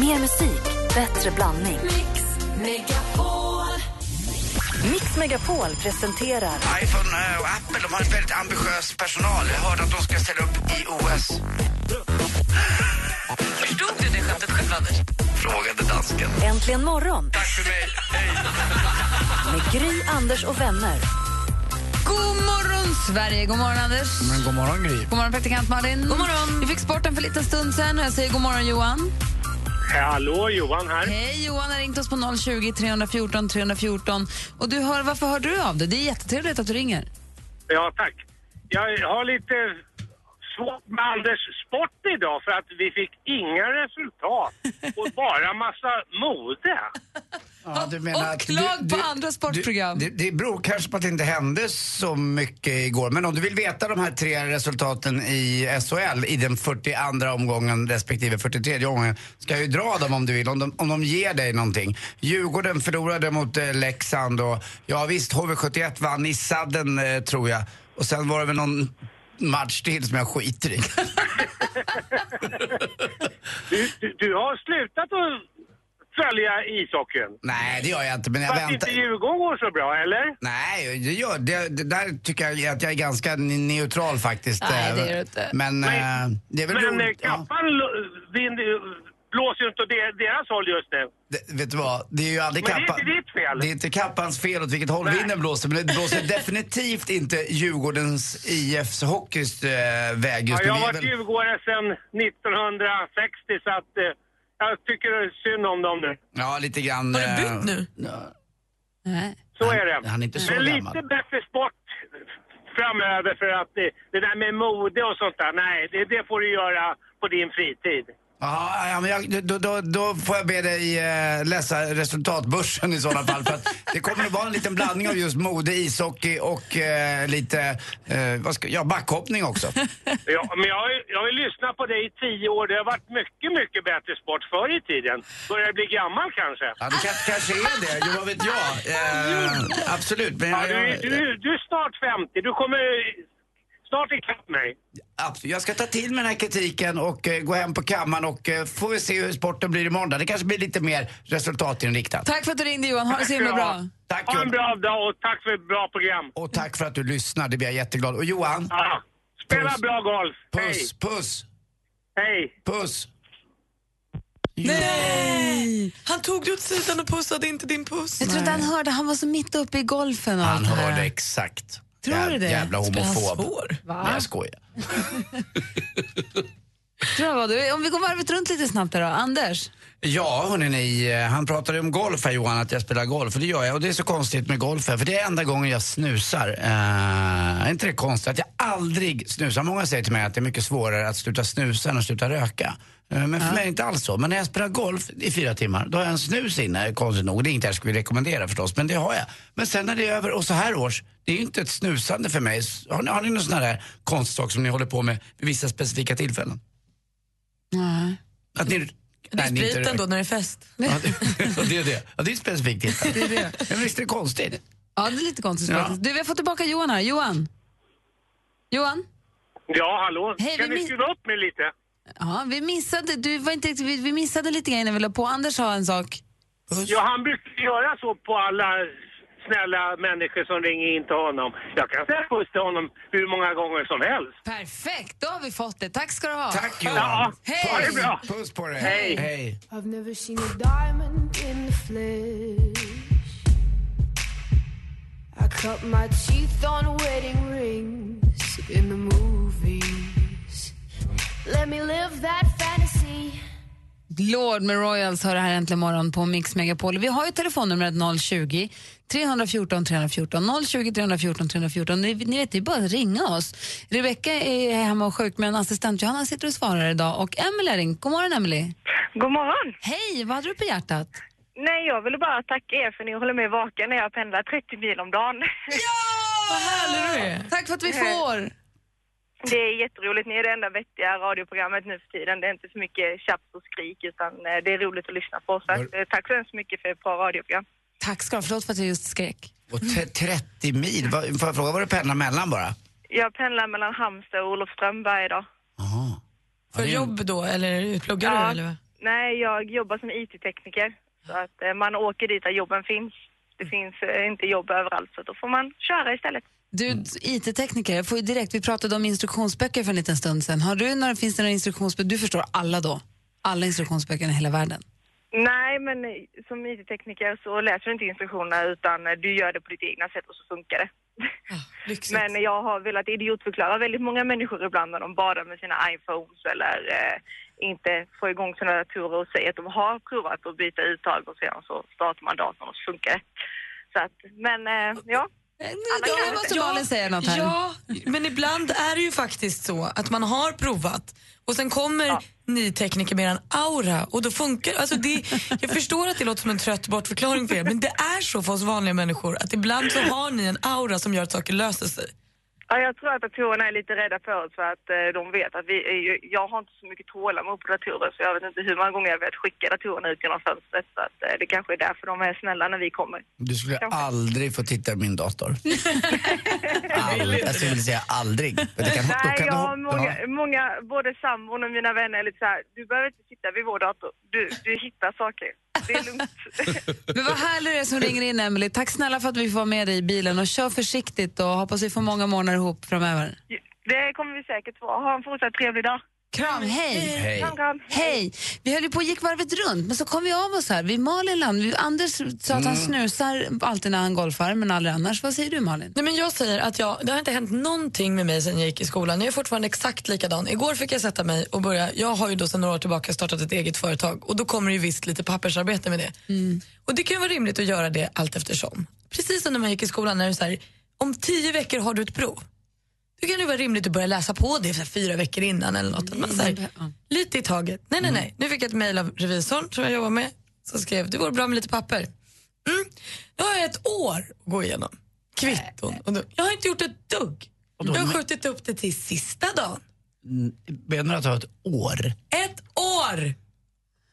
Mer musik, bättre blandning. Mix Megapol. Mix Megapol presenterar iPhone eh, och Apple de har en väldigt ambitiös personal. Jag hörde att de ska ställa upp i OS. Förstod du det skämtet själv, Anders? Frågade dansken. Äntligen morgon Tack för mig. Hej. med Gry, Anders och vänner. God morgon, Sverige! God morgon, Anders. Men god morgon, Gry. God morgon, praktikant Malin. God morgon. Vi fick sporten för lite stund sen jag säger god morgon, Johan. Hallå, Johan här. Hej, Johan har ringt oss på 020 314 314. Och du hör, varför hör du av dig? Det är jättetrevligt att du ringer. Ja, tack. Jag har lite svårt med Anders sport idag för att vi fick inga resultat och bara massa mode. Ja, du Och klag på andra sportprogram. Det, det beror kanske på att det inte hände så mycket igår. Men om du vill veta de här tre resultaten i SHL i den 42 omgången respektive 43 omgången ska jag ju dra dem om du vill, om de, om de ger dig någonting. Djurgården förlorade mot eh, Leksand och ja visst, HV71 vann i sadden eh, tror jag. Och sen var det väl någon match till som jag skiter i. Du, du, du har slutat att följa ishockeyn. Nej, det gör jag inte. Men jag För att väntar. inte Djurgården går så bra, eller? Nej, det, gör, det, det där tycker jag att jag är ganska neutral faktiskt. Nej, Eh, det är du inte. Men, Nej. eh, det är väl Men eh, roligt. Ja. kappan vind- blåser ju inte åt de- deras håll just nu. Det, vet du vad? Det är ju aldrig Men det är kappan. inte ditt fel. Det är inte kappans fel åt vilket håll Nej. vinden blåser, men det blåser definitivt inte Djurgårdens IFs hockeys eh, väg just Ja, jag nu. har varit djurgårdare sedan 1960 så att eh, jag tycker det är synd om dem nu. Ja, lite grann. Har du eh, bytt nu? ja. Nej. Så är det. han är inte så Men gammal. lite bättre sport framöver för att det, det där med mode och sånt där, nej, det, det får du göra på din fritid. Ja, men jag, då, då, då får jag be dig eh, läsa resultatbörsen i sådana fall. För att det kommer att vara en liten blandning av just mode, ishockey och eh, lite eh, ska, ja, backhoppning också. Ja, men jag, jag har lyssnat på dig i tio år. Det har varit mycket, mycket bättre sport förr i tiden. Börjar jag bli gammal kanske? Ja, det kan, kanske är det, jo, vad vet jag. Eh, absolut, men Ja, jag, du, du, du är snart 50. Du kommer snart ikapp mig. absolut, jag ska ta till mig den här kritiken och eh, gå hem på kammaren och eh, får vi se hur sporten blir imorgon. Det kanske blir lite mer resultatinriktat. Tack för att du ringde, Johan. Ha det så himla bra. Tack Ha en bra dag och tack för ett bra program. Och tack för att du lyssnar, det blir jag jätteglad. Och Johan, Ja. Spela Puss. bra golf. puss, puss, Hej. Hej. puss. Nej! Han tog dig åt sidan och pussade inte din puss. Jag tror inte han hörde, han var så mitt uppe i golfen och Han allt hörde exakt. Tror Jä- du det? Jävla homofob. Nej, jag skojar. Tror jag var det. Om vi går varvet runt lite snabbt här då. Anders? Ja, hörni, ni, eh, han pratade om golf här Johan, att jag spelar golf. Och det gör jag. Och det är så konstigt med golf här, för det är enda gången jag snusar. Uh, är inte det konstigt att jag aldrig snusar? Många säger till mig att det är mycket svårare att sluta snusa än att sluta röka. Eh, men för mig är det inte alls så. Men när jag spelar golf i fyra timmar, då har jag en snus inne, konstigt nog. Det är inget jag skulle rekommendera förstås, men det har jag. Men sen när det är över, och så här års, det är ju inte ett snusande för mig. Har ni, har ni någon sån här konstsak som ni håller på med vid vissa specifika tillfällen? Nej. Att ni, Det är inte spriten då när det är fest. Ja, det, det är det. Ja, det är specifikt. Det är det. Men visst är det konstigt? Ja, det är lite konstigt Ja. Du, vi har fått tillbaka Johan här. Johan? Johan? Ja, hallå? Hej, kan vi ni skruva upp mig lite? Ja, vi missade, du var inte, vi, vi missade lite grejer när vi la på. Anders har en sak. Ja, han brukar göra så på alla snälla människor som ringer in till honom. Jag kan säga puss till honom hur många gånger som helst. Perfekt, då har vi fått det. Tack ska du ha. Tack Ja, Johan. Hej! ha det bra. Puss på dig. Hej. Hej. I've never seen a diamond in the flesh. I cut my teeth on wedding rings in the movies. Let me live that fantasy. Lord med Royals hör det här äntligen morgon på Mix Megapol. Vi har ju telefonnumret 020 314 314. 020 314 314. Ni, ni vet, det är bara att ringa oss. Rebecka är hemma och sjuk men assistent Johanna sitter och svarar idag. Och Emily är ringt. God morgon Emily. God morgon! Hej, vad hade du på hjärtat? Nej, jag ville bara tacka er för att ni håller mig vaken när jag pendlar 30 mil om dagen. Vad härlig du är. Tack för att vi får. Det är jätteroligt. Ni är det enda vettiga radioprogrammet nu för tiden. Det är inte så mycket tjafs och skrik utan eh, det är roligt att lyssna på. Så att, eh, tack så hemskt mycket för ett bra radioprogram. Tack ska du ha. Förlåt för att jag just skrek. Och te- 30 mil, får jag fråga vad du pendlar mellan bara? Jag pendlar mellan Halmstad och Olofström varje dag. Jaha. För Ja, jobb då, eller pluggar Ja. du eller? Nej, jag jobbar som IT-tekniker. Så att eh, man åker dit där jobben finns. Det finns inte jobb överallt så då får man köra istället. Du, IT-tekniker, jag får ju direkt, vi pratade om instruktionsböcker för en liten stund sedan. Har du några, finns det några instruktionsböcker? Du förstår alla då? Alla instruktionsböcker i hela världen? Nej, men eh, som IT-tekniker så läser du inte instruktionerna utan eh, du gör det på ditt egna sätt och så funkar det. Lyxigt. Men jag har velat idiotförklara väldigt många människor ibland när de badar med sina iPhones eller eh, inte får igång sina datorer och säger att de har provat att byta uttag och sedan så startar man datorn och så funkar det. Så att, men eh, ja. Alla Då kan måste. Malin säga något här. Ja, men ibland är det ju faktiskt så att man har provat och sen kommer ni tekniker med en aura och då funkar alltså det. Jag förstår att det låter som en trött bortförklaring för er men det är så för oss vanliga människor att ibland så har ni en aura som gör att saker löser sig. Ja, jag tror att datorerna är lite rädda för oss för att eh, de vet att vi är ju, jag har inte så mycket tålamod på datorer så jag vet inte hur många gånger jag vet skicka datorerna ut genom fönstret så att eh, det kanske är därför de är snälla när vi kommer. Du skulle Kanske. aldrig få titta i min dator. aldrig. Jag skulle vilja säga aldrig. Men det kan, Nej, kan jag har många, ja. många, både sambon och mina vänner är lite så här, du behöver inte sitta vid vår dator, du, du hittar saker. Det är lugnt. Men vad härligt det är som ringer in, Emily. Tack snälla för att vi får vara med dig i bilen och kör försiktigt och hoppas vi får många månader ihop framöver. Det kommer vi säkert få. Ha en fortsatt trevlig dag. Kram, hej! Hej. Kram, kram. Hej! Vi höll ju på och gick varvet runt, men så kom vi av oss här. Vi Malin land. Vi, Anders sa att han snusar alltid när han golfar, men aldrig annars. Vad säger du Malin? Nej, men jag säger att jag, det har inte hänt någonting med mig sen jag gick i skolan. Jag är fortfarande exakt likadan. Igår fick jag sätta mig och börja, jag har ju då sedan några år tillbaka startat ett eget företag och då kommer det ju visst lite pappersarbete med det. Och det kan ju vara rimligt att göra det allt eftersom. Precis som när man gick i skolan, när det är så här, om tio veckor har du ett prov. Då kan det vara rimligt att börja läsa på det för fyra veckor innan eller något. Man, så här, lite i taget. Nej, nej, nej. Nu fick jag ett mejl av revisorn som jag jobbar med som skrev, det vore bra med lite papper. Mm. Nu har jag ett år att gå igenom. Kvitton. Och då, jag har inte gjort ett dugg. Jag har skjutit upp det till sista dagen. Menar du att du har ett år? Ett år!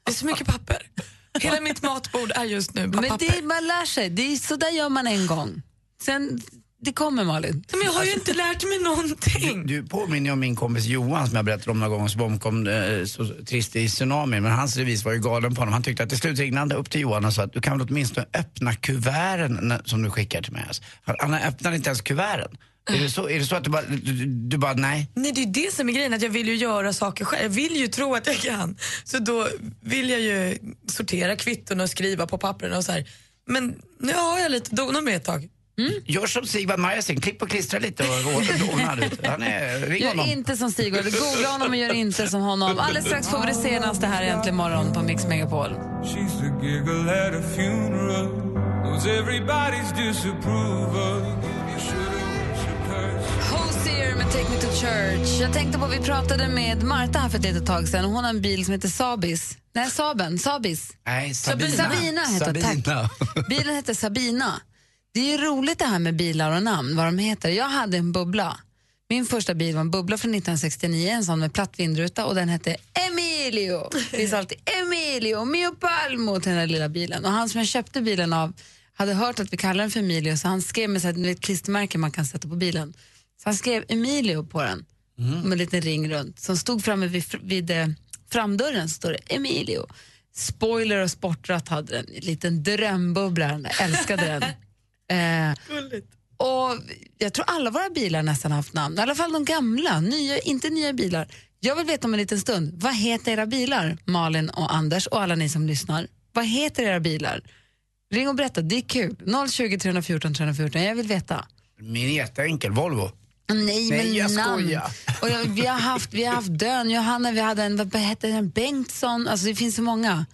Det är så mycket papper. Hela mitt matbord är just nu bara Men papper. det, man lär sig. Det är, så där gör man en gång. Sen, det kommer Malin. Men jag har ju inte lärt mig någonting. Du påminner om min kompis Johan som jag berättade om några gånger som omkom eh, så trist i tsunamin. Men hans revis var ju galen på honom. Han tyckte att till slut ringde han upp till Johan och sa att du kan väl åtminstone öppna kuverten som du skickar till mig. Alltså. Han, han öppnade inte ens kuverten. Är det, så, är det så att du bara, du, du, du bara nej? Nej, det är ju det som är grejen, att jag vill ju göra saker själv. Jag vill ju tro att jag kan. Så då vill jag ju sortera kvitton och skriva på pappren och så här. Men nu har jag lite donor med ett tag. Gör som Sigvard Marjasin, klipp och klistra lite och, och, och ordna det. Han är, ring Gör honom. inte som Stig Googla honom och gör inte som honom. Alldeles strax får vi det senaste här äntligen morgon på Mix Megapol. She's the giggle at a funeral. Knows everybody's disapproval. You should've worshiped her. Hosier med Take Me To Church. Jag tänkte på, vi pratade med Marta här för ett litet tag sedan. Hon har en bil som heter Sabis. Nej, Saben. Sabis. Nej, Sabina. Sabina heter det, tack. Sabina. Bilen heter Sabina. Det är ju roligt det här med bilar och namn, vad de heter. Jag hade en bubbla. Min första bil var en bubbla från 1969, en sån med platt vindruta och den hette Emilio. Det är alltid Emilio, Mio Palmo till den här lilla bilen. Och han som jag köpte bilen av hade hört att vi kallar den för Emilio så han skrev med så här, ett klistermärke man kan sätta på bilen. Så han skrev Emilio på den med en liten ring runt som stod framme vid, vid eh, framdörren står det Emilio. Spoiler och sportratt hade den, en liten drömbubbla, den där, älskade den. Eh, och jag tror alla våra bilar nästan har haft namn, i alla fall de gamla, nya, inte nya bilar. Jag vill veta om en liten stund, vad heter era bilar, Malin och Anders och alla ni som lyssnar? Vad heter era bilar? Ring och berätta, det är kul. 020 314 314, jag vill veta. Min är jätteenkel, Volvo. Nej, men Nej, jag namn. skojar. Och jag, vi, har haft, vi har haft Dön, Johanna, vi hade en, vad hette den, Bengtsson, alltså det finns så många.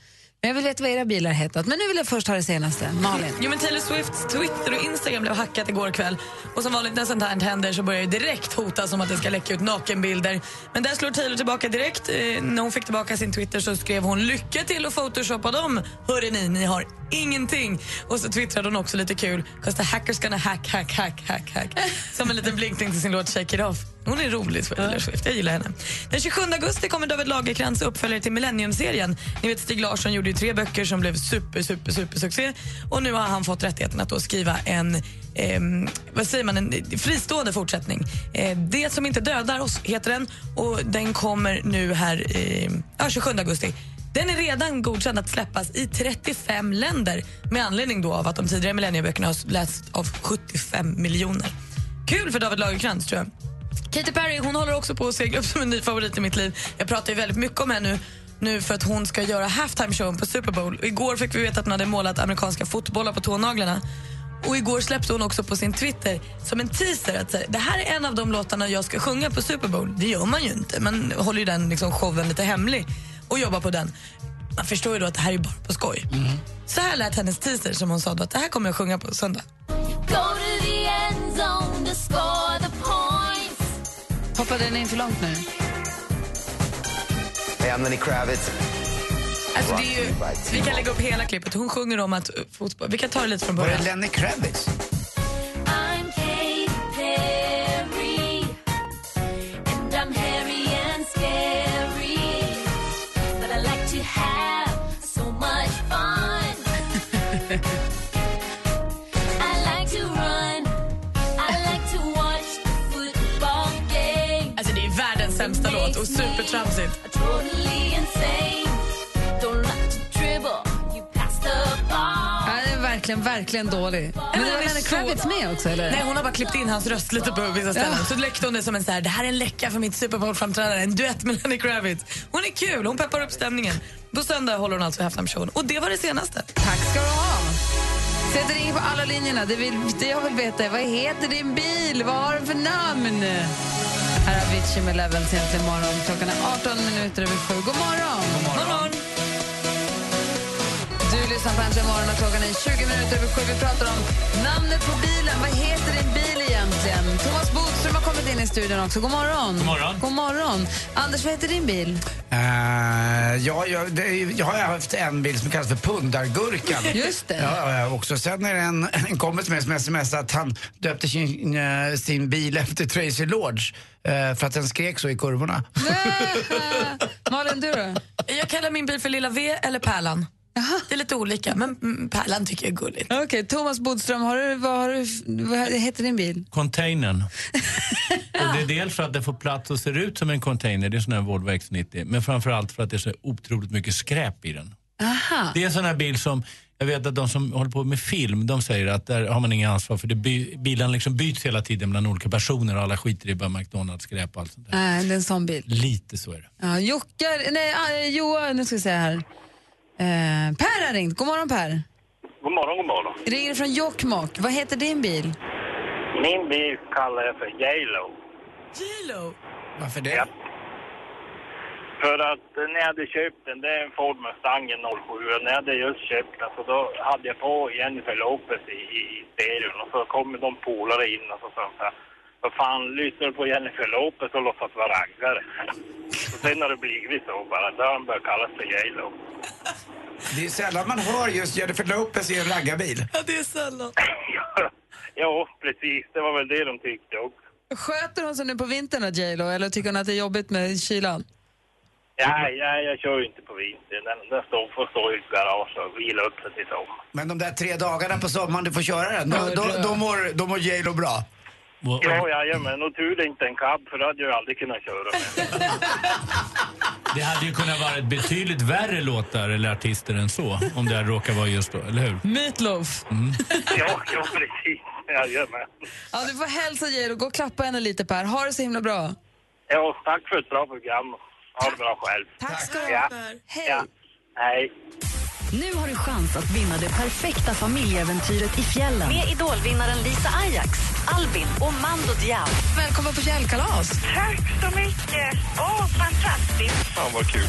Men jag vill veta vad era bilar hetat. Men nu vill jag först ha det senaste, Malin. Jo, men Taylor Swifts Twitter och Instagram blev hackat igår kväll. Och som vanligt när sånt här händer så börjar det direkt hotas om att det ska läcka ut nakenbilder. Men där slår Taylor tillbaka direkt. Eh, när hon fick tillbaka sin Twitter så skrev hon lycka till att photoshoppa dem. Hörde ni, ni har ingenting. Och så twittrade hon också lite kul. Cause the hackers gonna hack, hack, hack, hack, hack. Som en liten blinkning till sin låt Shake it off. Hon är rolig, Taylor Swift. Jag gillar henne. Den 27 augusti kommer David Lagercrantz uppföljare till Millennium-serien. Ni vet Stig Larsson gjorde ju tre böcker som blev super, super, super succé. Och nu har han fått rättigheten att skriva en ehm, vad säger man, en fristående fortsättning. Eh, det som inte dödar oss heter den och den kommer nu här eh, ja, 27 augusti. Den är redan godkänd att släppas i 35 länder med anledning då av att de tidigare millennieböckerna har lästs av 75 miljoner. Kul för David Lagercrantz tror jag. Katy Perry hon håller också på att segla upp som en ny favorit i mitt liv. Jag pratar ju väldigt mycket om henne nu, nu för att hon ska göra halftime showen på Super Bowl. Och igår fick vi veta att hon hade målat amerikanska fotbollar på tånaglarna. Och igår släppte hon också på sin Twitter som en teaser att säga, det här är en av de låtarna jag ska sjunga på Super Bowl. Det gör man ju inte. Man håller ju den liksom showen lite hemlig och jobbar på den. Man förstår ju då att det här är bara på skoj. Så här lät hennes teaser som hon sa då att det här kommer jag sjunga på söndag. Go to the end zone Hoppade den in för långt nu? Hey, I'm Lenny Kravitz. Alltså det är ju, vi kan lägga upp hela klippet. Hon sjunger om att uh, fotboll... Vi kan ta det lite från Var början. det Lenny Kravitz? Ball. Ja, verkligen, verkligen dålig. Men det var är Lenny Kravitz med också, eller? Nej, hon har bara klippt in hans röst lite på vissa ställen. Ja. Så läckte hon det som en så här, det här är en läcka för mitt Super Bowl-framträdande, en duett med Lenny Kravitz. Hon är kul, hon peppar upp stämningen. På söndag håller hon alltså halftime showen. Och det var det senaste. Tack ska du ha. Sätter ringer på alla linjerna. Det, vill, det jag vill veta är, vad heter din bil? Vad har den för namn? Här är Avicii med Levels egentligen imorgon. Klockan är 18 minuter över sju. God morgon! God morgon. Du lyssnar på Äntligen morgon och klockan är 20 minuter över sju. Vi pratar om namnet på bilen. Vad heter din bil Bodström har kommit in i studion också. God morgon! God morgon. God morgon. Anders, vad heter din bil? Uh, ja, jag, det, jag har haft en bil som kallas för pundargurkan. Just det. Ja, ja, också. Sen är det en, en kompis med som smsade att han döpte sin, eh, sin bil efter Tracy Lords eh, för att den skrek så i kurvorna. Malin, du då? Jag kallar min bil för Lilla V eller Pärlan. Det är lite olika, men mm, Pärlan tycker jag är gulligt. Okej, Thomas Bodström, har du, vad, har du, vad heter din bil? Containern. Och det är dels för att det får plats och ser ut som en container, det är sån här Volvo X90. Men framförallt för att det är så otroligt mycket skräp i den. Aha. Det är en sån här bil som, jag vet att de som håller på med film, de säger att där har man inga ansvar för det by, bilen liksom byts hela tiden bland olika personer och alla skiter i bara McDonalds-skräp och allt sånt där. Nej, det är en sån bil. Lite så är det. Ja, Jocke, nej, ah, Johan, nu ska vi se här. Eh, per har ringt. God morgon Per. God morgon, god morgon. Ringer från Jokkmokk. Vad heter din bil? Min bil kallar jag för J.Lo. J.Lo? Varför det? Ja. För att när jag hade köpt den, det är en Ford Mustang 07, och när jag hade just köpt den så då hade jag på Jennifer Lopez i, i, i stereon och så kom de polare in och så sa de så här, vad fan, lyssnar du på Jennifer Lopez och låtsas vara raggare? Och sen har det blivit så bara, då har han börjat kallas för J.Lo. Det är sällan man hör just Jennifer Lopez i en raggarbil. Ja, det är sällan. ja, precis, det var väl det de tyckte också. Sköter hon sig nu på vintern då, J Lo, eller tycker hon att det är jobbigt med kylan? Ja, ja, jag kör ju inte på vintern. Den, den står, får stå i ett garage och vila upp sig till sommar. Men de där tre dagarna på sommaren du får köra den, då, då, då mår, då mår J.Lo bra. Ja, jajamän. Och tur det inte en cab, för då hade jag aldrig kunnat köra med. Det hade ju kunnat vara ett betydligt värre låtar eller artister än så, om det råkar vara just då, eller hur? Meatloaf. Mm. ja, ja, precis. Jajamän. Ja, du får hälsa J Lo. Gå och klappa henne lite Per. Ha det så himla bra. Ja, tack för ett bra program. Ha det bra själv. Tack ska du ja. ha, Per. Hej. Ja. Hej. Nu har du chans att vinna det perfekta familjeäventyret i fjällen med idolvinnaren Lisa Ajax, Albin och Mando Diao. Välkommen på fjällkalas. Tack så mycket. Åh, fantastiskt. Fan vad kul.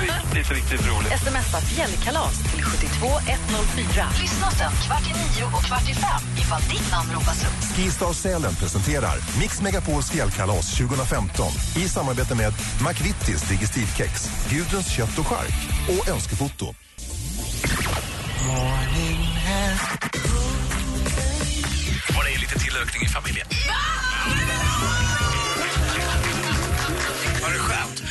riktigt, riktigt roligt. Smsa fjällkalas till 72104. Lyssna sen kvart i nio och kvart i fem ifall ditt namn ropas upp. Skistar Sälen presenterar Mix Megapols fjällkalas 2015 i samarbete med McVittys Digestivkex, Gudruns kött och chark och Önskefoto. Var det lite tillökning i familjen? Var det skönt?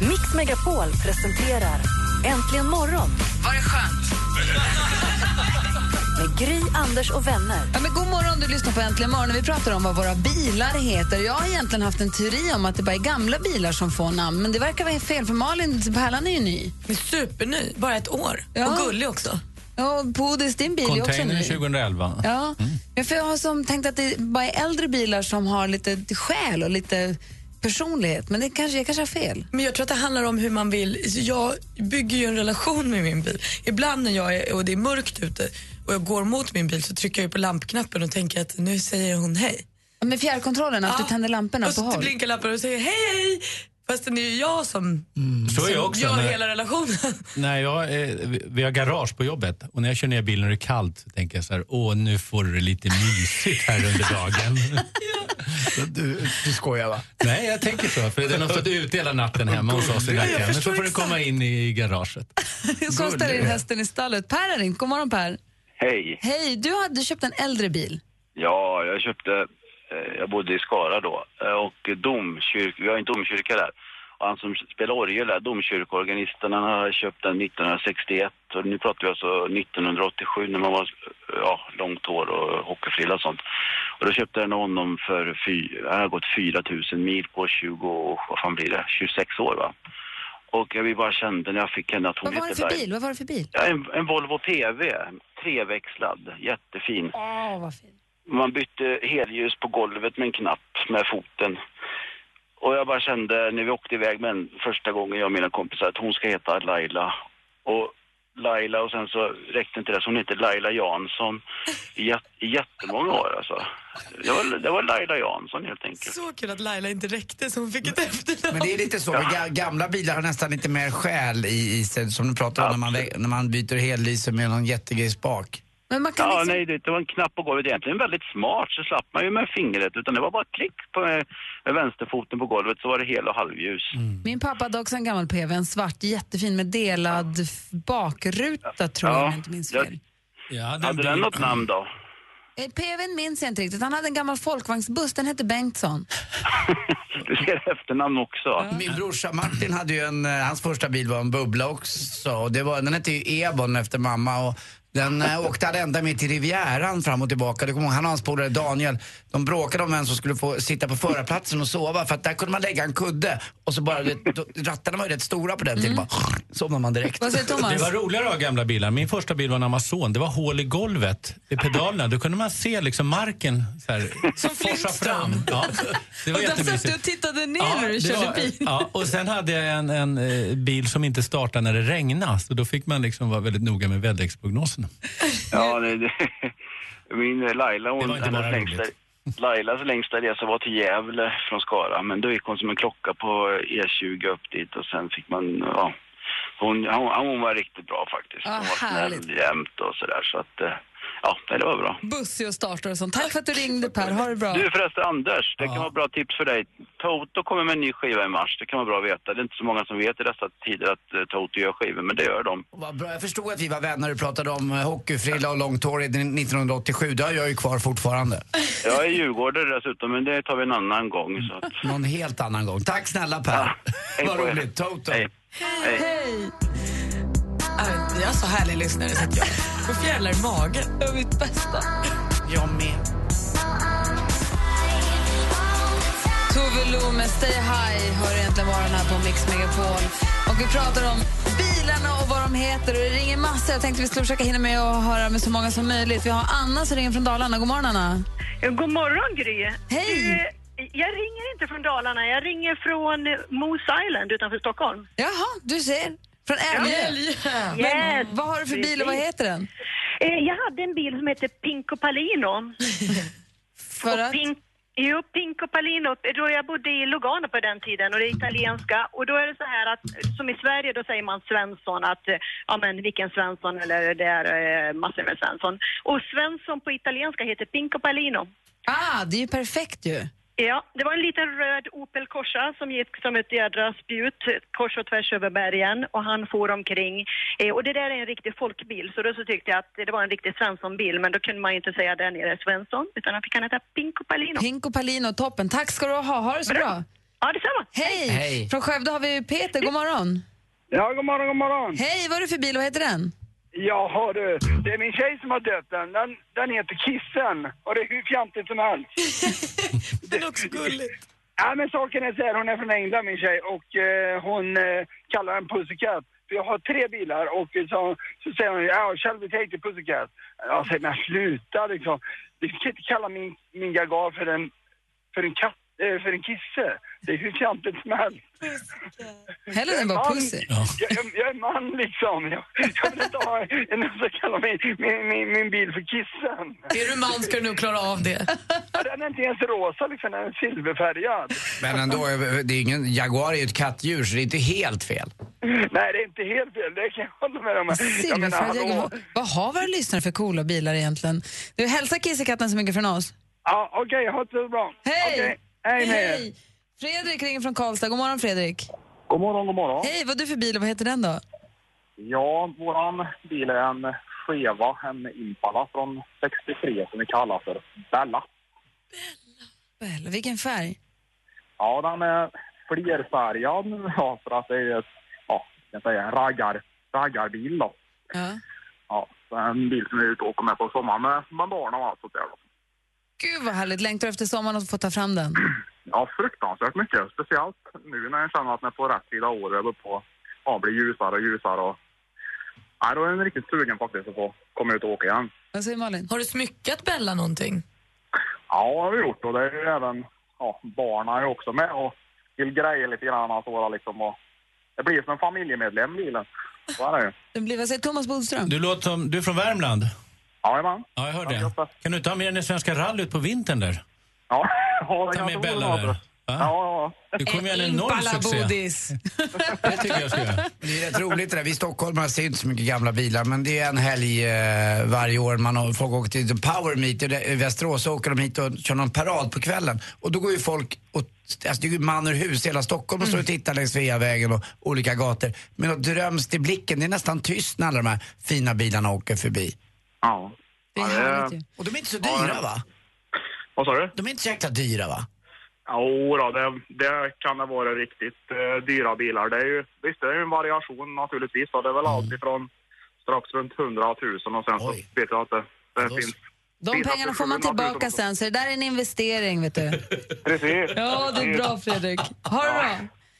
Mix Megapol presenterar Äntligen morgon. Var det skönt? Med Gry, Anders och vänner. Ja, men god morgon, du lyssnar på Äntligen morgon. Vi pratar om vad våra bilar heter. Jag har egentligen haft en teori om att det bara är gamla bilar som får namn, men det verkar vara fel för Malin, Pärlan är ju ny. Superny, bara ett år. Ja. Och gullig också. Ja, Bodis, din bil är också Container ny. 2011. Ja, men för jag har som tänkt att det bara är äldre bilar som har lite själ och lite personlighet, men det kanske, jag kanske har fel. Men jag tror att det handlar om hur man vill. Jag bygger ju en relation med min bil. Ibland när jag är, och det är mörkt ute och jag går mot min bil så trycker jag på lampknappen och tänker att nu säger hon hej. Med fjärrkontrollen, att Ja. du tänder lamporna Och på så håll. blinkar lampan och säger hej hej. Fast det är ju jag som, Så är jag också. gör när- hela relationen. När jag, eh, vi- har garage på jobbet och när jag kör ner bilen och det är kallt så tänker jag så här, åh nu får du det lite mysigt här under dagen. Du, du skojar va? Nej, jag tänker så. För den har stått ute hela natten hemma hos oss i nacken. Men så får den komma in i garaget. Jag ska ställa in hästen i stallet. Per har ringt. God morgon Per. Hej. Hej, du hade köpt en äldre bil. Ja, jag köpte, eh, jag bodde i Skara då eh, och domkyrk, vi har en domkyrka där. Och han som spelar orgel där, domkyrkoorganisten, han har köpt den 1961 och nu pratar vi alltså 1987 när man var ja, långt hår och hockeyfrilla och sånt. Och då köpte den honom för, fy, han har gått 4000 mil på 20, vad fan blir det, 26 år va. Och jag bara kände när jag fick henne att hon Vad var det för bil? Vad var det för bil? Ja, en, en Volvo PV, treväxlad, jättefin. Åh, vad fint. Man bytte helljus på golvet med en knapp med foten. Och jag bara kände när vi åkte iväg med första gången, jag och mina kompisar, att hon ska heta Laila. Och Laila och sen så räckte inte det, så hon heter Laila Jansson i, jät- i jättemånga år alltså. Det var, det var Laila Jansson helt enkelt. Så kul att Laila inte räckte så hon fick ett efternamn. Men det är lite så, ga- gamla bilar har nästan lite mer själ i, i sig, som du pratar om när man, när man byter hellyse med någon jättegrej bak. Men man kan Ja, liksom... nej, det, det var en knapp på golvet. Egentligen väldigt smart, så slapp man ju med fingret. Utan det var bara klick på med, med vänsterfoten på golvet så var det hel och halvljus. Min pappa hade också en gammal PV, en svart jättefin med delad f- bakruta tror jag om jag inte minns fel. Ja, Hade den något namn då? Eh, PVn minns jag inte riktigt. Han hade en gammal folkvagnsbuss, den hette Bengtsson. Du ser efternamn också. Min brorsa Martin hade ju en, eh, hans första bil var en bubbla också. Och det var, den hette ju Ebon efter mamma. Och den eh, åkte han ända med till Rivieran fram och tillbaka. Det kommer han och hans polare Daniel, de bråkade om vem som skulle få sitta på förarplatsen och sova. För att där kunde man lägga en kudde. Och så bara, det, då, rattarna var ju rätt stora på den tiden. Bara, somnade man direkt. Vad säger Thomas? Det var roligare att ha gamla bilar. Min första bil var en Amazon. Det var hål i golvet i pedalerna. Då kunde man se liksom marken så här, Som forsa Flintstone. fram. Ja, det var Och där satt du jättemysigt. och tittade ner Ja, när du det körde var- bil. Ja, och sen hade jag en, en eh, bil som inte startade när det regnade. Så då fick man liksom vara väldigt noga med väderleksprognoserna. Ja, det, det, min Laila, hon, hennes längsta. Lailas längsta resa var till Gävle från Skara. Men då gick hon som en klocka på E20 upp dit och sen fick man, ja. Hon, hon, hon var riktigt bra faktiskt. Ah, Hon var härligt. snäll jämt och sådär. Så att, eh, ja, det var bra. Bussig och startar och sånt. Tack för att du ringde Per, ha det bra. Du förresten Anders, det kan vara bra tips för dig. Toto kommer med en ny skiva i mars, det kan vara bra att veta. Det är inte så många som vet i dessa tider att eh, Toto gör skivor, men det gör de. Vad bra. Jag förstod att vi var vänner och pratade om eh, hockeyfrilla och långt hår i 1987. Det har jag ju kvar fortfarande. Jag är djurgårdare dessutom, men det tar vi en annan gång. Så att... Någon helt annan gång. Tack snälla Per. hej Vad roligt. Toto. Hej. Hej. Hej! Vi har så härliga lyssnare så att jag får fjärilar i magen. Det var mitt bästa. Jag med. Tove Lo med Stay High hör egentligen morgon här på Mix Megapol. Och vi pratar om bilarna och vad de heter. Och det ringer massor. Jag tänkte vi skulle försöka hinna med och höra med så många som möjligt. Vi har Anna som ringer från Dalarna. God morgon Anna. God morgon Gry. Hej. Jag ringer inte från Dalarna, jag ringer från Moose Island utanför Stockholm. Jaha, du ser. Från Älgö. Men Yes. vad har du för bil och vad heter den? Eh, Jag hade en bil som hette Pinco Palino. För att? Jo, Pinco Palino, då jag bodde i Lugano på den tiden och det är italienska. Och då är det så här att, som i Sverige, då säger man Svensson, att eh, ja men vilken Svensson eller det är eh, massor med Svensson. Och Svensson på italienska heter Pinco Palino. Ah, det är ju perfekt ju. Ja, det var en liten röd Opel Corsa som gick som ett jädra spjut kors och tvärs över bergen och han for omkring. Eh, och det där är en riktig folkbil så då så tyckte jag att det var en riktig Svensson-bil men då kunde man ju inte säga där nere Svensson utan han fick han heta Pinko Palino. Pinko Palino, toppen. Tack ska du ha. Ha det så bra. Ja, detsamma. Hej! Hej. Från Skövde har vi Peter. God morgon. Ja, god morgon, god morgon. Hej, vad är det för bil och vad heter den? Jaha du, det är min tjej som har döpt den. Den, den heter Kissen och det är hur fjantigt som helst. det är också gulligt. Ja men saken är så här, hon är från England min tjej och eh, hon eh, kallar den Pussycat. För jag har tre bilar och så, så säger hon, ja shall we take the Pussycat? Jag säger, men sluta liksom. Du kan inte kalla min, min Jaguar för en, för en katt, eh, för en kisse. Det är hur fjantigt som helst. Hellre än Jag är bara man. pussy. Jag, jag, jag är man liksom. Jag, jag vill inte ha en som kallar min, min, min, min bil för kissen. Är du man ska du nog klara av det. Ja, Den är inte ens rosa liksom, den är silverfärgad. Men ändå, är- det är ingen, Jaguar är ju ett kattdjur så det är inte helt fel. Nej, det är inte helt fel, det kan jag hålla med om. Jag menar, Silverfärgad. Jaguar. Vad har våra lyssnare för coola bilar egentligen? Du, hälsa kissekatten så mycket från oss. Ja, okej, ha det så bra. Hej! Okej, hej med. Hej! Fredrik ringer från Karlstad. God morgon Fredrik. God morgon, god morgon. Hej, vad har du för bil och vad heter den då? Ja, våran bil är en Cheva, en Impala från 63 som vi kallar för Bella. Bella, vilken färg? Ja, den är flerfärgad ja, för att det är ett, ja, jag säga en raggar, raggarbil då. Ja. Ja, en bil som vi är ute och åker med på sommaren med, med barn och allt sånt där. Då. Gud vad härligt. Längtar du efter sommaren att få ta fram den? Ja, fruktansvärt mycket. Speciellt nu när jag känner att är på rätt tid av året på ja, blir ljusare och ljusare. Och, nej, då är jag riktigt sugen faktiskt att få komma ut och åka igen. Vad säger Malin? Har du smyckat Bella någonting? Ja, det har vi gjort och det är ju även, ja, barnen är också med och vill greja lite grann och så liksom. Och det blir som en familjemedlem bilen. Så är det ju. Den blir, vad säger Thomas Bodström? Du låter som, du är från Värmland? Jajamän. Ja, jag hör det. Kan du inte ha med den i Svenska rallyt på vintern där? Ja, ja det Ta med Bella där. Va? Ja, ja. Det kommer göra en enorm succé. Det tycker jag ska göra. Det är rätt roligt det där. Vi stockholmare ser inte så mycket gamla bilar men det är en helg eh, varje år man har, folk åker till The Power Meet i Västerås så åker de hit och kör någon parad på kvällen. Och då går ju folk, och, alltså det är ju man ur hus, hela Stockholm och står och tittar längs Sveavägen och olika gator. Men något dröms till blicken, det är nästan tyst när alla de här fina bilarna åker förbi. Ja. Det är härligt ju. Och de är inte så dyra va? Vad sa du? De är inte så jäkla dyra va? Jo då, det, det kan det vara riktigt eh, dyra bilar. Det är ju, visst, det är ju en variation naturligtvis. Och det är väl Mm. allt ifrån strax runt 100 000 och sen så vet jag att det, det finns... De pengarna får man 700 000 tillbaka sen, så det där är en investering, vet du. Precis. Ja, det är bra Fredrik. Ha det bra.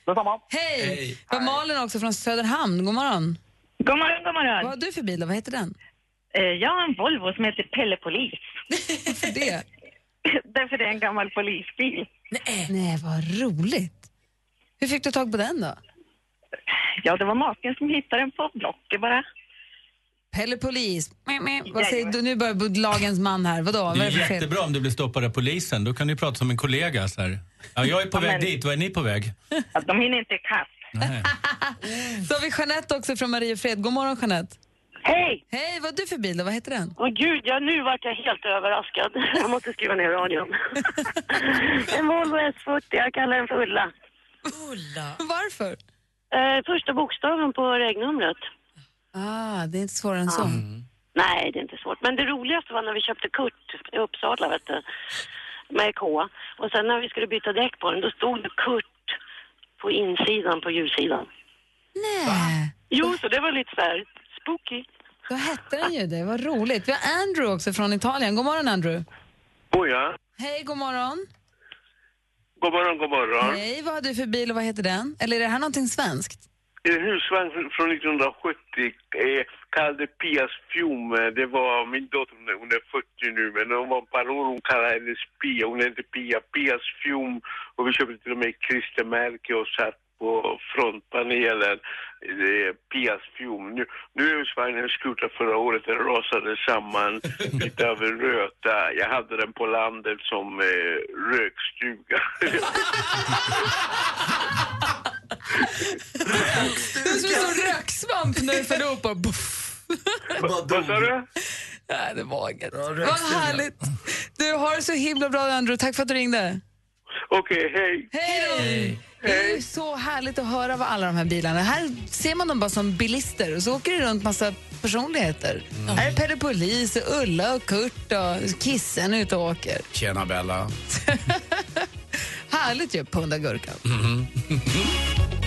Detsamma. Hej! Det var Malin också från Söderhamn. God morgon. God morgon, god morgon. Vad har du för bil och vad heter den? Eh, Jag har en Volvo som heter Pelle Polis. Varför det? Därför det är en gammal polisbil. Nej. Nej, vad roligt. Hur fick du tag på den då? Ja, det var maken som hittade den på Blocket bara. Pelle Polis. Meh, meh. Vad säger du? Nu börjar lagens man här. Vadå? Vad Det är är jättebra om du blir stoppad av polisen. Då kan du prata som en kollega. Så här. Ja, jag är på Ja, väg men- dit. Var är ni på väg? Att de hinner inte ikapp. Så har vi Jeanette också från Mariefred. God morgon Jeanette. Hej! Hej, vad har du för bil och vad heter den? Åh gud, ja, nu vart jag helt överraskad. Jag måste skriva ner radion. en Volvo S40, jag kallar den för Ulla. Ulla? Varför? Eh, första bokstaven på regnumret. Ah, det är inte svårare än så. Nej, det är inte svårt. Men det roligaste var när vi köpte Kurt i Uppsala, vet du, med K. Och sen när vi skulle byta däck på den, då stod det Kurt på insidan på hjulsidan. Nej. Jo, så det var lite så här spooky. Då hette den ju det. Vad roligt. Vi har Andrew också från Italien. God morgon Andrew. Boja. Hej, god morgon. God morgon, god morgon. Hej, vad har du för bil och vad heter den? Eller är det här någonting svenskt? En husvagn från 1970 eh, kallade Pias Fjum. Det var min dotter, hon är- hon är 40 nu, men hon var en parol, hon kallade henne Pia. Hon hette Pia, Pias Fjum. Och vi köpte till och med klistermärke och satt på frontpanelen. Eh, Pias Fjum. Nu, nu är husvagnen skrotad förra året, den rasade samman lite av en röta. Jag hade den på landet som eh, rökstuga. Det är som en stor röksvamp när du föll upp och buff. Vad sa du? Nej, det var inget. Vad härligt. Du har det så himla bra Andrew. Tack för att du ringde. Okej, hej. Hej då! Det är så härligt att höra vad alla de här bilarna... Här ser man dem bara som bilister och så åker det runt massa personligheter. Här är Pelle Polis, och Ulla och Kurt och Kissen ute och åker. Tjena Bella. Härligt ju, punda gurkan. Mhm.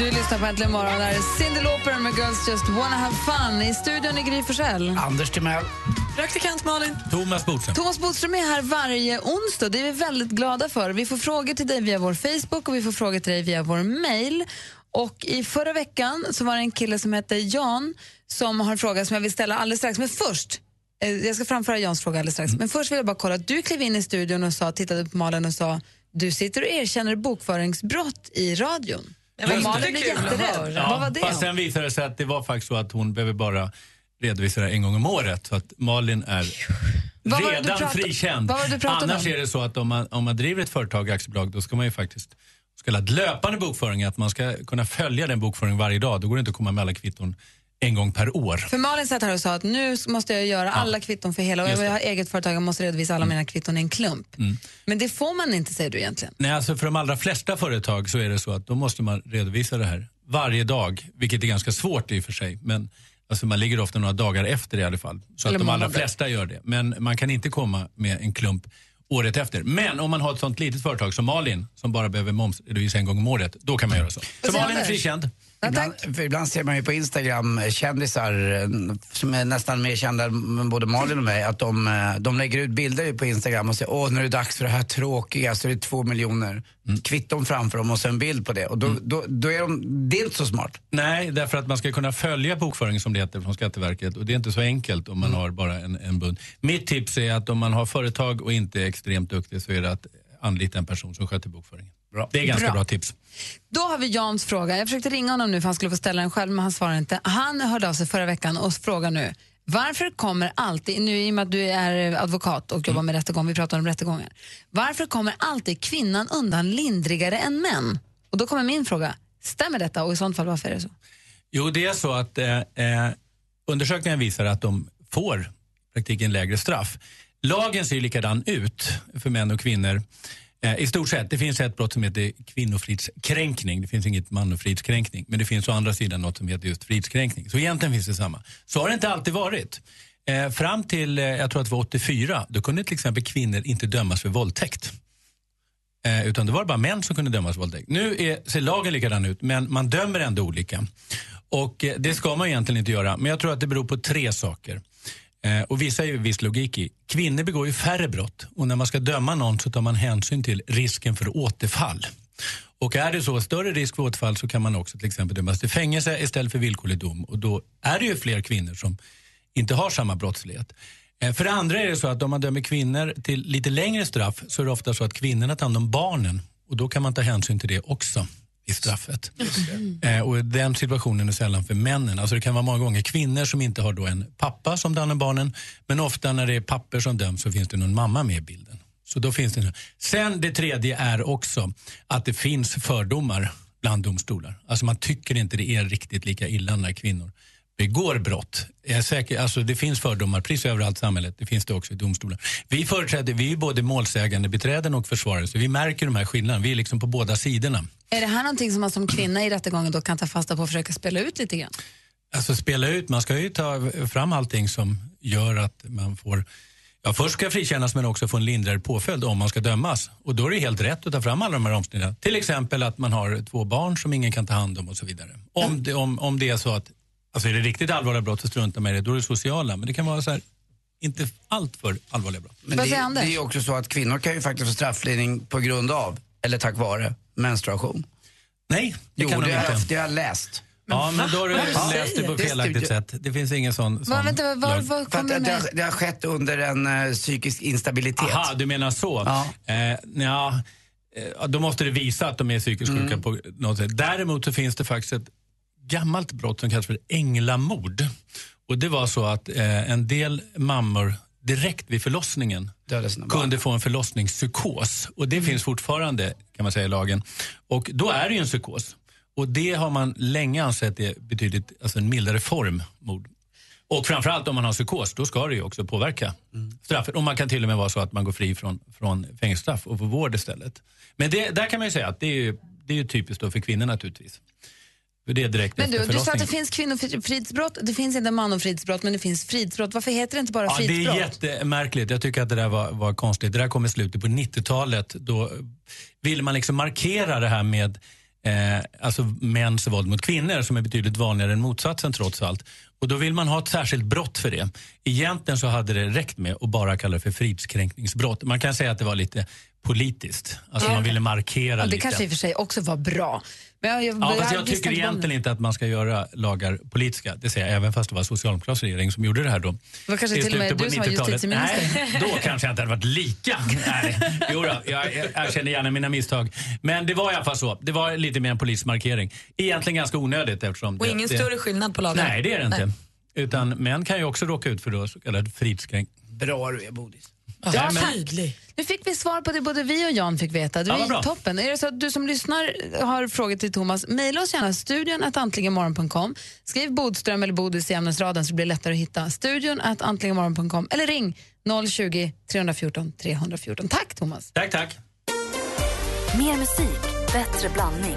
Du lyssnar på Äntligen morgon. Där är Cyndi Lauper med Girls Just Wanna Have Fun. I studion är Gry Forssell. Anders Timell. Praktikant Malin. Thomas Bodström. Thomas Bodström är här varje onsdag. Det är vi väldigt glada för. Vi får frågor till dig via vår Facebook och vi får frågor till dig via vår mail. Och I förra veckan så var det en kille som hette Jan som har en fråga som jag vill ställa alldeles strax. Men först, eh, jag ska framföra Jans fråga alldeles strax. Men först vill jag bara kolla. Du klev in i studion och sa, tittade på Malin och sa du sitter och erkänner bokföringsbrott i radion. Men Malin är jätterädd. höra. Vad var det? Fast sen visade det sig att det var faktiskt så att hon behöver bara redovisa det en gång om året. Så att Malin är Vad var det du redan pratade- frikänd. vad var det du pratade Annars om? är det så att om man, om man driver ett företag, aktiebolag, då ska man ju faktiskt så kallad löpande bokföring, att man ska kunna följa den bokföringen varje dag. Då går det inte att komma med alla kvitton en gång per år. För Malin satt här och sa att nu måste jag göra alla kvitton för hela och jag har eget företag, jag måste redovisa alla mina kvitton i en klump. Mm. Men det får man inte säger du egentligen. Nej, alltså för de allra flesta företag så är det så att då måste man redovisa det här varje dag, vilket är ganska svårt i och för sig. Men alltså man ligger ofta några dagar efter i alla fall. Så Eller att de allra månader. flesta gör det. Men man kan inte komma med en klump året efter. Men om man har ett sånt litet företag som Malin, som bara behöver momsredovisa en gång om året, då kan man göra så. Så Malin är frikänd. Ibland, för ibland ser man ju på Instagram kändisar eh, som är nästan mer kända än både Malin och mig, att de, eh, de lägger ut bilder på Instagram och säger åh nu är det dags för det här tråkiga, så är det två miljoner kvitton framför dem och så en bild på det. Och då, då, då är de, det är inte så smart. Nej, därför att man ska kunna följa bokföringen som det heter från Skatteverket och det är inte så enkelt om man har bara en, en bunt. Mitt tips är att om man har företag och inte är extremt duktig så är det att anlita en person som sköter bokföringen. Det är ganska Bra. bra, tips. Då har vi Jans fråga. Jag försökte ringa honom nu för han skulle få ställa den själv men han svarar inte. Han hörde av sig förra veckan och frågar nu varför kommer alltid, nu i och med att du är advokat och jobbar med rättegång, vi pratar om rättegångar. Varför kommer alltid kvinnan undan lindrigare än män? Och då kommer min fråga, stämmer detta och i sånt fall varför är det så? Jo, det är så att eh, eh, undersökningen visar att de får praktiken lägre straff. Lagen ser ju likadan ut för män och kvinnor. Eh, I stort sett. Det finns ett brott som heter kvinnofridskränkning. Det finns inget manofridskränkning. Men det finns å andra sidan något som heter just fridskränkning. Så egentligen finns det samma. Så har det inte alltid varit. Eh, fram till, eh, jag tror att det var 84, då kunde till exempel kvinnor inte dömas för våldtäkt. Eh, utan det var bara män som kunde dömas för våldtäkt. Nu är, ser lagen likadan ut, men man dömer ändå olika. Och eh, det ska man egentligen inte göra, men jag tror att det beror på tre saker. Eh, och vissa är ju viss logik i. Kvinnor begår ju färre brott och när man ska döma någon så tar man hänsyn till risken för återfall. Och är det så större risk för återfall så kan man också till exempel dömas till fängelse istället för villkorlig dom. Och då är det ju fler kvinnor som inte har samma brottslighet. Eh, För det andra är det så att om man dömer kvinnor till lite längre straff så är det ofta så att kvinnorna tar hand om barnen och då kan man ta hänsyn till det också i straffet. Eh, och den situationen är sällan för männen. Alltså det kan vara många gånger kvinnor som inte har då en pappa som om barnen men ofta när det är papper som döms så finns det någon mamma med i bilden. Så då finns det Sen det tredje är också att det finns fördomar bland domstolar. Alltså man tycker inte det är riktigt lika illa när kvinnor begår brott. Jag är säker, alltså det finns fördomar precis överallt i samhället. Det finns det också i domstolar. Vi företräder, vi är både målsägande, beträden och försvarare så vi märker de här skillnaderna. Vi är liksom på båda sidorna. Är det här någonting som man som kvinna i rättegången då kan ta fasta på och försöka spela ut lite grann? Alltså spela ut, man ska ju ta fram allting som gör att man får Ja, först ska frikännas men också få en lindrigare påföljd om man ska dömas. Och då är det helt rätt att ta fram alla de här omständigheterna. Till exempel att man har två barn som ingen kan ta hand om och så vidare. Om det, om, om det är så att, alltså är det riktigt allvarliga brott så struntar man i det, då är det sociala. Men det kan vara så här, inte allt för allvarliga brott. Men det, det är ju också så att kvinnor kan ju faktiskt få strafflindring på grund av, eller tack vare, menstruation. Nej, det jo, kan de det har inte. jag- det har jag läst. Ja, men då har du läst det på felaktigt sätt. Det finns ingen sån... sån Vad- vänta, För att kommer det, med? har, det har skett under en eh, psykisk instabilitet. Aha, du menar så. Eh, ja, eh, då måste det visa att de är psykiskt sjuka Mm. på något sätt. Däremot så finns det faktiskt ett gammalt brott som kallas för änglamord. Och det var så att eh, en del mammor direkt vid förlossningen kunde få en förlossningspsykos. Och det finns fortfarande kan man säga i lagen. Och då är det ju en psykos. Och det har man länge ansett är betydligt, alltså en mildare form mord. Och framförallt om man har psykos, då ska det ju också påverka straffet. Och man kan till och med vara så att man går fri från, från fängelsestraff och får vård istället. Men det, där kan man ju säga att det är ju, det är ju typiskt för kvinnor naturligtvis. För det är direkt Men du, efter du sa att det finns kvinnofridsbrott, det finns inte manofridsbrott men det finns fridsbrott. Varför heter det inte bara Ja, det är fridsbrott? jättemärkligt. Jag tycker att det där var, var konstigt. Det där kom i slutet på 90-talet. Då ville man liksom markera det här med eh, alltså mäns våld mot kvinnor som är betydligt vanligare än motsatsen trots allt. Och då vill man ha ett särskilt brott för det. Egentligen så hade det räckt med att bara kalla det för fridskränkningsbrott. Man kan säga att det var lite politiskt. Alltså Ja. man ville markera Ja, det lite. kanske i och för sig också var bra. Men jag, Ja, fast jag tycker egentligen inte att man ska göra lagar politiska. Det säger jag även fast det var socialdemokratisk regering som gjorde det här då. Det var kanske till och med slutet på du som var 90-talet. justitieminister. Nej, då kanske jag inte hade varit lika ärlig. Jo då, jag jag erkänner gärna mina misstag. Men det var i alla fall så. Det var lite mer en polismarkering. Egentligen ganska onödigt eftersom... Och det, ingen det, större skillnad på lagarna. Nej, det är det inte. Nej. Utan män kan ju också råka ut för då så kallad fridskränkning. Bra du är, Bodis. Ja, Ja, men- Tydlig. Nu fick vi svar på det både vi och Jan fick veta. Det Ja, var bra. toppen. Är det så att du som lyssnar har frågor till Thomas, mejla oss gärna studion att antligenmorgon.com. Skriv Bodström eller Bodis i ämnesraden så blir det lättare att hitta. Studion att antligenmorgon.com eller ring 020 314 314. Tack Thomas. Tack, tack. Mer musik, bättre blandning.